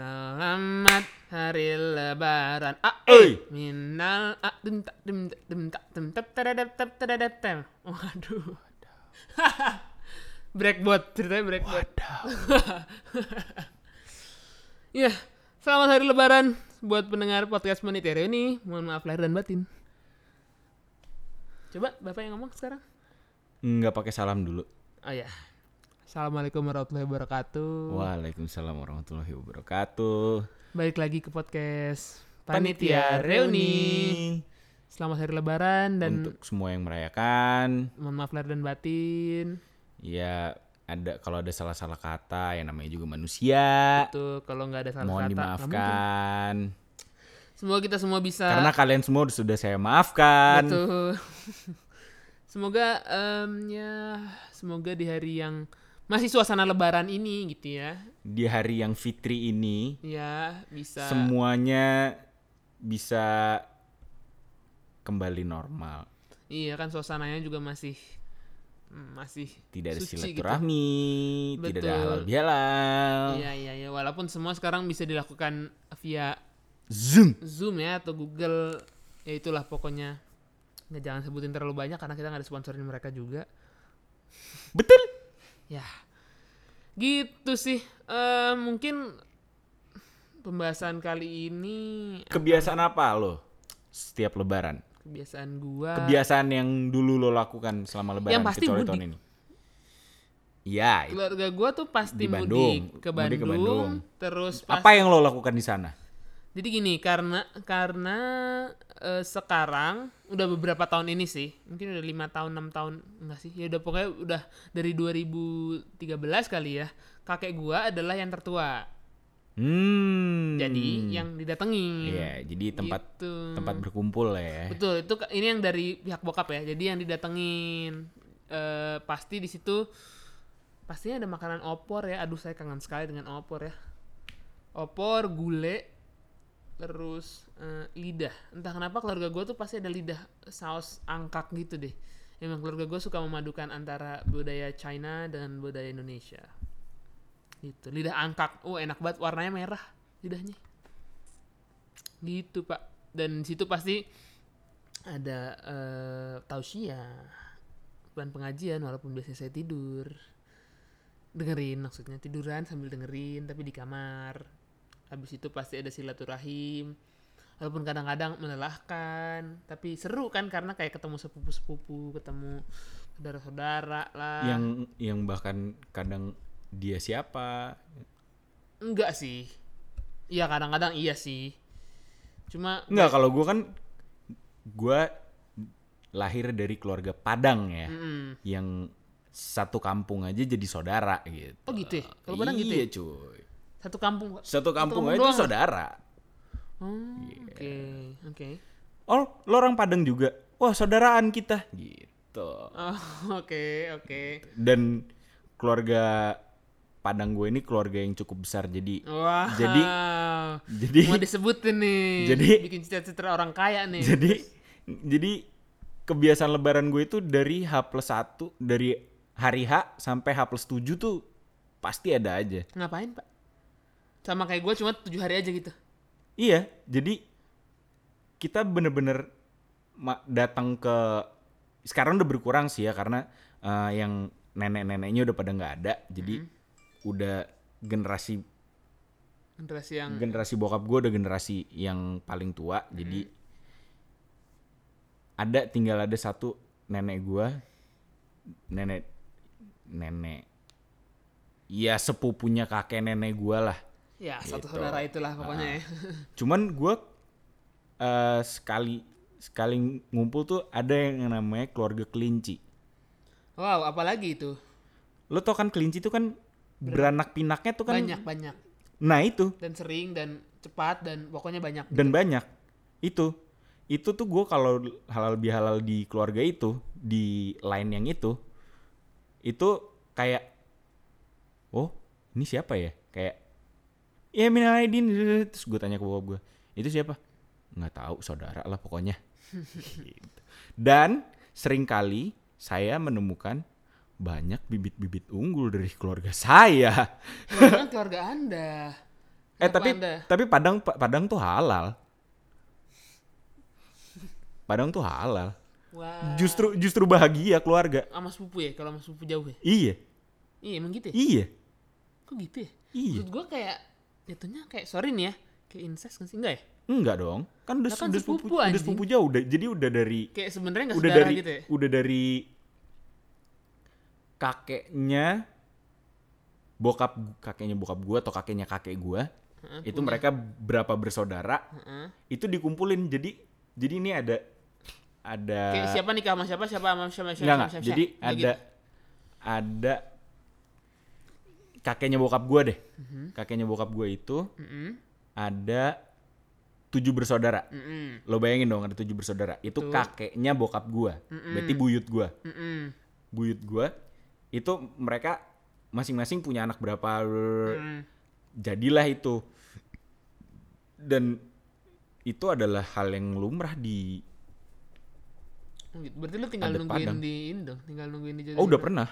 Selamat hari lebaran. Ah, eh. Minal ah, dim tak dim tak dim tak dim tep tadadap tep tadadap tem. Waduh. breakbot, ceritanya breakbot. Iya, selamat hari lebaran buat pendengar podcast Monitero ini. Mohon maaf lahir dan batin. Coba Bapak yang ngomong sekarang. Nggak pakai salam dulu. Oh ya. Assalamualaikum warahmatullahi wabarakatuh. Waalaikumsalam warahmatullahi wabarakatuh. Balik lagi ke podcast Panitia Reuni. Selamat hari lebaran dan Untuk semua yang merayakan, mohon maaf lahir dan batin. ya ada kalau ada salah-salah kata yang namanya juga manusia. Tuh kalau nggak ada salah Mohon kata, mungkin. dimaafkan. Semoga kita semua bisa Karena kalian semua sudah saya maafkan. Betul. semoga em, ya semoga di hari yang masih suasana lebaran ini gitu ya. Di hari yang fitri ini, Ya, bisa semuanya bisa kembali normal. Iya kan suasananya juga masih masih Tidak ada gitu. silaturahmi, tidak ada halal bihalal. Iya iya iya walaupun semua sekarang bisa dilakukan via Zoom. Zoom ya atau Google ya itulah pokoknya nggak jangan sebutin terlalu banyak karena kita nggak ada sponsorin mereka juga Betul. Ya gitu sih Eh, mungkin pembahasan kali ini Kebiasaan apa lo setiap lebaran? kebiasaan gua Kebiasaan yang dulu lo lakukan selama lebaran Yang pasti kecuali mudik. tahun ini. Iya. itu. keluarga gua tuh pasti Di Bandung. mudik ke Mudik ke Bandung, Bandung. terus pas Apa yang lo lakukan di sana? Jadi gini, karena karena eh, sekarang udah beberapa tahun ini sih, mungkin udah lima tahun enam tahun enggak sih? Ya udah pokoknya udah dari 2013 kali ya. Kakek gua adalah yang tertua. Hmm. Jadi yang didatengin. Iya, jadi tempat Gitu. tempat berkumpul lah ya. Betul, itu ini yang dari pihak bokap ya. Jadi yang didatengin eh pasti di situ pastinya ada makanan opor ya. Aduh, saya kangen sekali dengan opor ya. Opor, gule, terus eh, lidah. Entah kenapa keluarga gue tuh pasti ada lidah saus angkak gitu deh. Emang keluarga gue suka memadukan antara budaya China dengan budaya Indonesia. Gitu, lidah angkak. Oh, enak banget warnanya merah lidahnya. Gitu, Pak. Dan situ pasti ada eh tausiah bukan pengajian walaupun biasanya saya tidur dengerin maksudnya tiduran sambil dengerin tapi di kamar habis itu pasti ada silaturahim walaupun kadang-kadang melelahkan tapi seru kan karena kayak ketemu sepupu-sepupu ketemu saudara-saudara lah Yang yang bahkan kadang dia siapa? enggak sih iya kadang-kadang iya sih cuma Enggak, kalau gua kan gua lahir dari keluarga Padang ya. Mm-mm. Yang satu kampung aja jadi saudara gitu. oh gitu ya kalau Padang gitu Iya, ya cuy. Satu kampung. Satu kampung kampung aja doang itu saudara. Oh, Iya. oke oke Oh, lo orang Padang juga. Wah, saudaraan kita. Gitu. Oh, oke oke Dan keluarga Padang gue ini keluarga yang cukup besar. Jadi Wah. Jadi- jadi mau disebutin nih. Jadi- bikin cita-cita orang kaya nih. jadi jadi kebiasaan lebaran gue itu dari H plus 1 dari hari H sampai H plus 7 tuh pasti ada aja. Ngapain, Pak? Sama kayak gue cuma tujuh hari aja gitu. Iya, jadi kita bener-bener datang ke sekarang udah berkurang sih ya karena eh, yang nenek-neneknya udah pada nggak ada, jadi udah generasi Generasi yang generasi bokap gue udah generasi yang paling tua, jadi ada tinggal ada satu nenek gue, nenek nenek, ya sepupunya kakek nenek gue lah. Ya satu Gitu. saudara itulah pokoknya ya. Cuman gue eh sekali sekali ngumpul tuh ada yang namanya keluarga kelinci. Wow, apalagi itu? Lo tau kan kelinci tuh kan beranak pinaknya tuh kan Banyak banyak Nah itu dan sering dan cepat dan pokoknya banyak. dan banyak itu itu tuh gue kalau halal bihalal di keluarga itu di line yang itu itu kayak oh ini siapa ya kayak ya minal aidin terus gue tanya ke bokap gue itu siapa nggak tahu saudara lah pokoknya Gitu. dan sering kali saya menemukan banyak bibit-bibit unggul dari keluarga saya keluarga Anda. Eh Kenapa tapi Anda? tapi Padang Pa- Padang tuh halal. Padang tuh halal. Wah. Justru justru bahagia keluarga. sama sepupu ya, kalau sama sepupu jauh ya. Iya. Iya, emang gitu ya? Iya. Kok gitu ya? Iya. Maksud gue kayak jatuhnya kayak sorry nih ya, kayak incest nggak sih? Enggak ya? Enggak dong. Kan udah, kan udah sepupu, sepupu, udah sepupu jauh udah. Jadi udah dari Kayak sebenarnya nggak udah dari gitu ya? udah dari kakeknya bokap kakeknya bokap gua atau kakeknya kakek gua Heeh, itu mereka berapa bersaudara Heeh. itu dikumpulin jadi jadi ini ada ada Kayak siapa nikah sama siapa, siapa sama siapa, siapa, siapa, siapa, Jadi siapa. ada Gitu. ada kakeknya bokap gua deh. Mhm. Kakeknya bokap gua itu Mm-mm, ada tujuh bersaudara. mm-mm, Lo bayangin dong ada tujuh bersaudara. Itu Betul. kakeknya bokap gua. Mm-mm. Berarti buyut gua. mm-mm, Buyut gua itu mereka masing-masing punya anak berapa. mm. Jadilah itu. Dan itu adalah hal yang lumrah di. Berarti lu tinggal nungguin Padang. di ini dong, tinggal nungguin di Oh, udah pernah.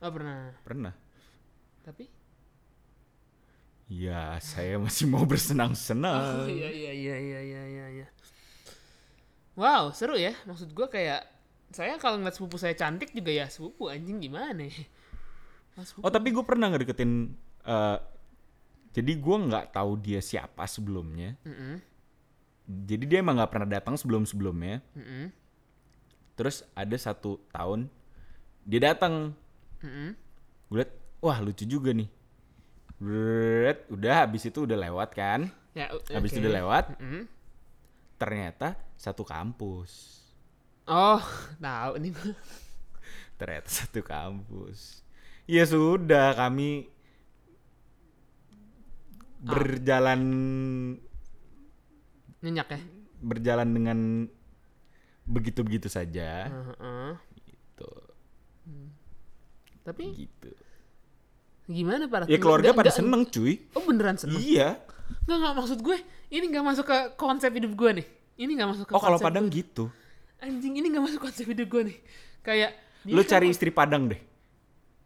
Oh pernah. Pernah. Tapi Ya, saya masih mau bersenang-senang. Oh iya iya iya iya iya iya. iya. Wow, seru ya. Maksud gua kayak saya kalau ngeliat sepupu saya cantik juga ya sepupu anjing gimana ya? Mas. Oh tapi gue pernah ngedeketin eh jadi gue nggak tahu dia siapa sebelumnya. Mm-mm, Jadi dia emang nggak pernah datang sebelum sebelumnya. mm-mm, Terus ada satu tahun dia datang. mm-mm. Gue liat, wah lucu juga nih. Bret, udah habis itu udah lewat kan. Ya, u- Habis itu udah lewat, Mm-mm. ternyata satu kampus. Oh, tahu gua. Ternyata satu kampus. Ya sudah, kami berjalan Nyenyak ya. berjalan dengan begitu-begitu saja. Heeh. Gitu. Tapi gitu. Gimana para Ya keluarga Nggak- pada nggak- seneng cuy. Oh beneran seneng? Iya. Nggak nggak maksud gue. Ini nggak masuk ke konsep hidup gue nih. Ini nggak masuk ke Oh kalau Padang gue. gitu. Anjing ini nggak masuk konsep hidup gue nih. Kayak Lu kan- cari istri Padang deh.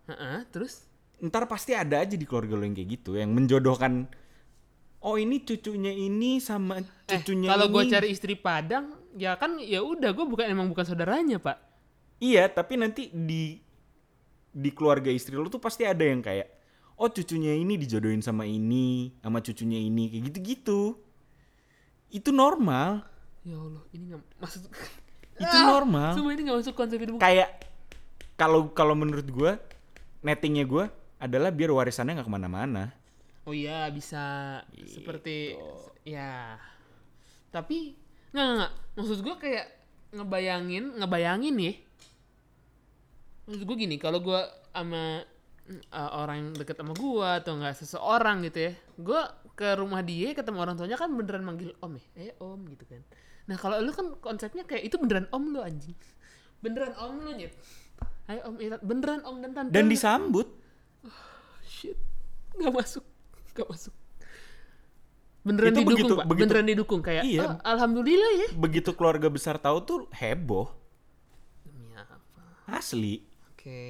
Heeh, terus Ntar pasti ada aja di keluarga lu yang kayak gitu. Yang menjodohkan. Oh ini cucunya ini sama eh cucunya kalau ini. gue cari istri Padang ya kan ya udah gue bukan emang bukan saudaranya pak. Iya tapi nanti di di keluarga istri lu tuh pasti ada yang kayak. Oh cucunya ini dijodohin sama ini. Sama cucunya ini. Kayak gitu-gitu. Itu normal. Ya Allah ini nggak maksud. Itu Ah, normal. Semua ini nggak masuk konsep hidup kayak kalau kalau menurut gue nettingnya gue adalah biar warisannya nggak ke mana-mana Oh iya bisa Gitu. seperti ya. Tapi nggak nggak, nggak. maksud gue kayak ngebayangin ngebayangin nih. Maksud gue gini kalau gue sama uh, orang yang deket sama gue atau nggak seseorang gitu ya, gue ke rumah dia ketemu orang tuanya kan beneran manggil om ya, eh om gitu kan. Nah kalau lu kan konsepnya kayak itu beneran om lu anjing, beneran om lu nyet. Ayo om Irat, beneran om dan tante. dan disambut. Shit. Nggak masuk nggak masuk. Beneran Itu didukung begitu- pak. begitu- beneran didukung kayak Iya. "Oh, alhamdulillah ya. Begitu keluarga besar tahu tuh heboh. Demi apa? Asli oke.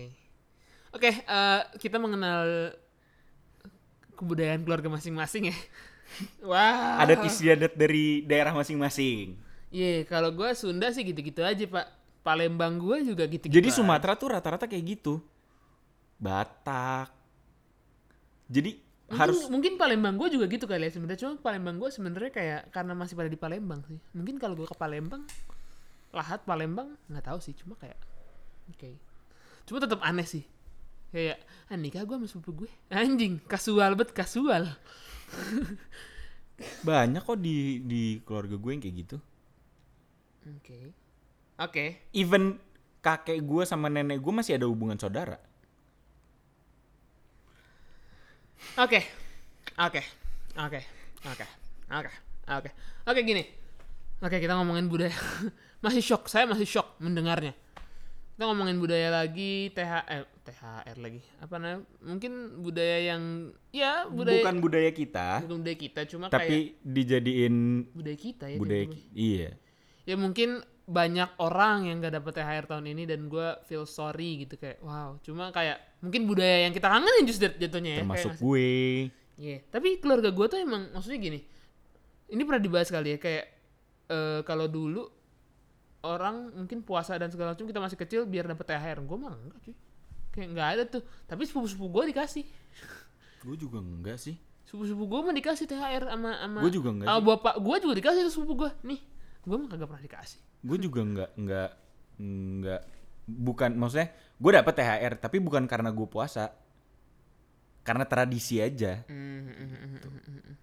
Oke eh, kita mengenal kebudayaan keluarga masing-masing ya. Wah. Adat istiadat dari daerah masing-masing. Iya kalau gue Sunda sih gitu-gitu aja pak. Palembang gue juga gitu-gitu jadi aja. Sumatera tuh rata-rata kayak gitu. Batak. Jadi mungkin, harus mungkin Palembang gue juga gitu kali ya sebenarnya. Cuma Palembang gue sebenarnya kayak karena masih pada di Palembang sih. Mungkin kalau gue ke Palembang lahat Palembang nggak tahu sih. Cuma kayak oke cuma tetap aneh sih. Kayak ah nikah gue sama sepupu gue. Anjing kasual bet kasual. Banyak kok di di keluarga gue yang kayak gitu. Oke. Oke. Even kakek gue sama nenek gue masih ada hubungan saudara. Oke, oke, oke, oke, oke, oke, oke gini. Oke kita ngomongin budaya. masih shock, saya masih shock mendengarnya. Kita ngomongin budaya lagi, THR, THR lagi. Apa namanya? Mungkin budaya yang, ya budaya. bukan budaya kita bukan budaya kita, cuma kayak tapi dijadiin budaya kita ya. budaya ki- iya Ya mungkin banyak orang yang gak dapet THR tahun ini dan gue feel sorry gitu kayak wow. Cuma kayak mungkin budaya yang kita kangenin justru jatuhnya ya. termasuk kayak gue Iya, tapi keluarga gue tuh emang maksudnya gini. Ini pernah dibahas kali ya kayak eh, kalau dulu orang mungkin puasa dan segala macam kita masih kecil biar dapet THR. Gue mah enggak cuy. Kayak enggak ada tuh. Tapi sepupu-sepupu gue dikasih. Gue juga enggak sih. Sepupu-sepupu gue mah dikasih THR sama sama Gue juga enggak sama sih. bapak gue juga dikasih tuh sepupu gue. Nih, gue mah kagak pernah dikasih. Gue juga enggak enggak enggak bukan maksudnya gue dapet THR tapi bukan karena gue puasa. Karena tradisi aja. Hmm, hmm, hmm, hmm, hmm, hmm.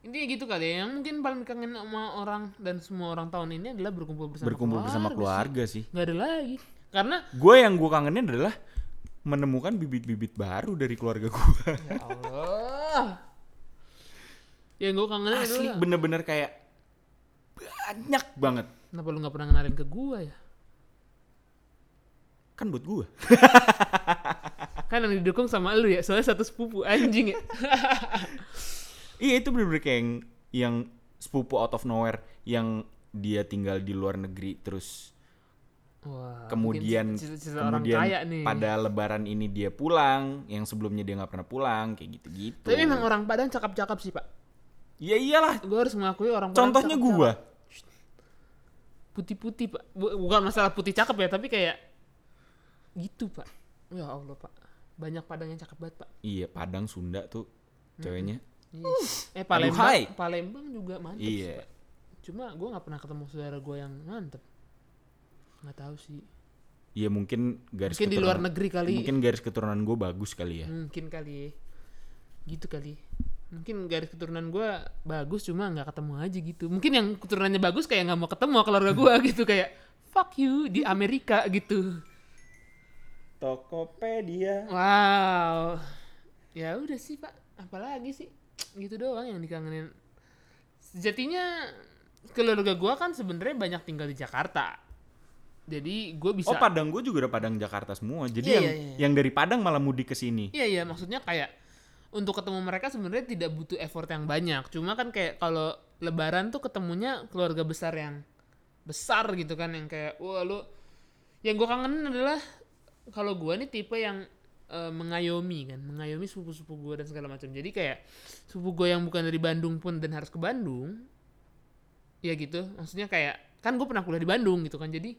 Intinya gitu kali ya. Yang mungkin paling kangen sama orang dan semua orang tahun ini adalah berkumpul bersama Berkumpul bersama sih. keluarga sih. Nggak ada lagi. Karena Gue yang gue kangenin adalah menemukan bibit-bibit baru dari keluarga gue. ya Allah. Yang gue kangen Asli adalah bener-bener kayak banyak banget. kenapa lu nggak pernah kenalin ke gua ya? Kan buat gue. Kan yang didukung sama lu ya, soalnya satu sepupu anjing ya. Iya itu bener-bener kayak yang, yang sepupu out of nowhere yang dia tinggal di luar negeri terus Wah, kemudian cita-cita orang kemudian kaya nih. pada lebaran ini dia pulang yang sebelumnya dia nggak pernah pulang kayak gitu-gitu. Tapi memang orang Padang cakep-cakep sih, Pak. Ya iyalah. Gue harus mengakui orang Padang Contohnya gua. Putih-putih, Pak. Bu- Bukan masalah putih cakep ya, tapi kayak gitu, Pak. Ya Allah, Pak. Banyak Padang yang cakep banget, Pak. Iya Padang Sunda tuh ceweknya. Iya. Eh Palembang. Palembang juga mantep sih, Iya. Pak. Cuma gue nggak pernah ketemu saudara gue yang mantep. Nggak tahu sih. Iya mungkin garis Mungkin di luar negeri kali. Mungkin garis keturunan gue bagus kali ya. Mungkin kali. ya. Gitu kali. Mungkin garis keturunan gue bagus cuma nggak ketemu aja gitu. Mungkin yang keturunannya bagus kayak nggak mau ketemu keluarga gue gitu kayak fuck you di Amerika gitu. Tokopedia. Wow. Ya udah sih pak. Apalagi sih. Gitu doang yang dikangenin. Sejatinya keluarga gue kan sebenarnya banyak tinggal di Jakarta. Jadi gue bisa. Oh Padang gue juga udah Padang Jakarta semua. Jadi Iya, yang iya, iya. yang dari Padang malah mudik ke sini. Iya iya maksudnya kayak untuk ketemu mereka sebenarnya tidak butuh effort yang banyak. Cuma kan kayak kalau lebaran tuh ketemunya keluarga besar yang besar gitu kan yang kayak wah lu yang gue kangen adalah kalau gue nih tipe yang eh, mengayomi kan, mengayomi sepupu-sepupu gue dan segala macam. Jadi kayak sepupu gue yang bukan dari Bandung pun dan harus ke Bandung, ya gitu. Maksudnya kayak kan gue pernah kuliah di Bandung gitu kan. Jadi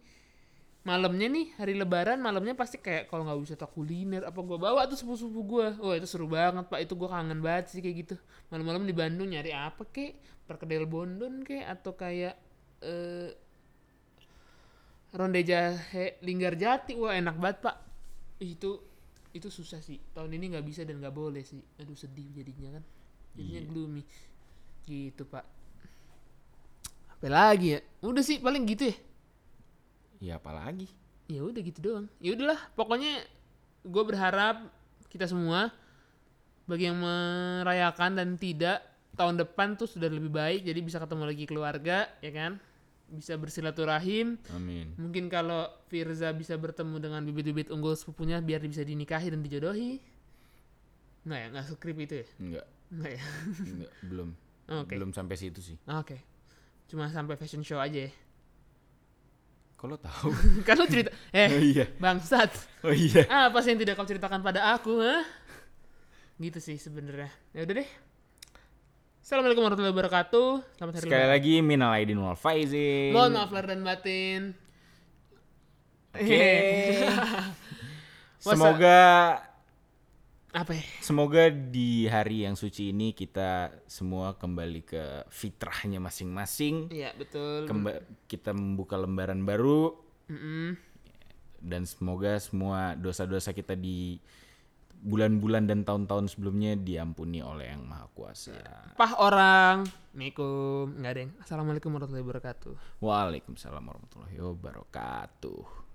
malamnya nih hari lebaran malamnya pasti kayak kalau nggak wisata kuliner apa gue bawa tuh sepupu sepupu gue wah itu seru banget pak. Itu gue kangen banget sih kayak gitu. Malam-malam di Bandung nyari apa kek? Perkedel bondon kek? Atau kayak eh ronde jahe linggar jati. Wah enak banget pak. Itu itu susah sih. Tahun ini nggak bisa dan nggak boleh sih. Aduh sedih jadinya kan. Jadinya gloomy. Gitu pak. Apa lagi ya? Udah sih paling gitu ya. Ya apalagi. ya udah gitu doang. Ya udahlah pokoknya gue berharap kita semua bagi yang merayakan dan tidak tahun depan tuh sudah lebih baik jadi bisa ketemu lagi keluarga ya kan bisa bersilaturahim Amin. mungkin kalau Firza bisa bertemu dengan bibit-bibit unggul sepupunya biar bisa dinikahi dan dijodohi nggak ya nggak skrip itu ya Enggak, nggak ya enggak belum. Oke. Belum sampai situ sih. oke cuma sampai fashion show aja ya Kalau tahu. kan lu cerita oh eh iya. bangsat Oh iya. apa sih yang tidak kau ceritakan pada aku ha? gitu sih sebenarnya ya udah deh Assalamualaikum warahmatullahi wabarakatuh selamat hari Sekali lagi minal aidin wal faizin. mohon maaf lahir dan batin Oke. Masa- Semoga apa ya semoga di hari yang suci ini kita semua kembali ke fitrahnya masing-masing. iya betul Kemba- kita membuka lembaran baru Mm-mm. dan semoga semua dosa-dosa kita di bulan-bulan dan tahun-tahun sebelumnya diampuni oleh Yang Maha Kuasa. pah orang. Assalamualaikum. Deng. Assalamualaikum warahmatullahi wabarakatuh. Waalaikumsalam warahmatullahi wabarakatuh.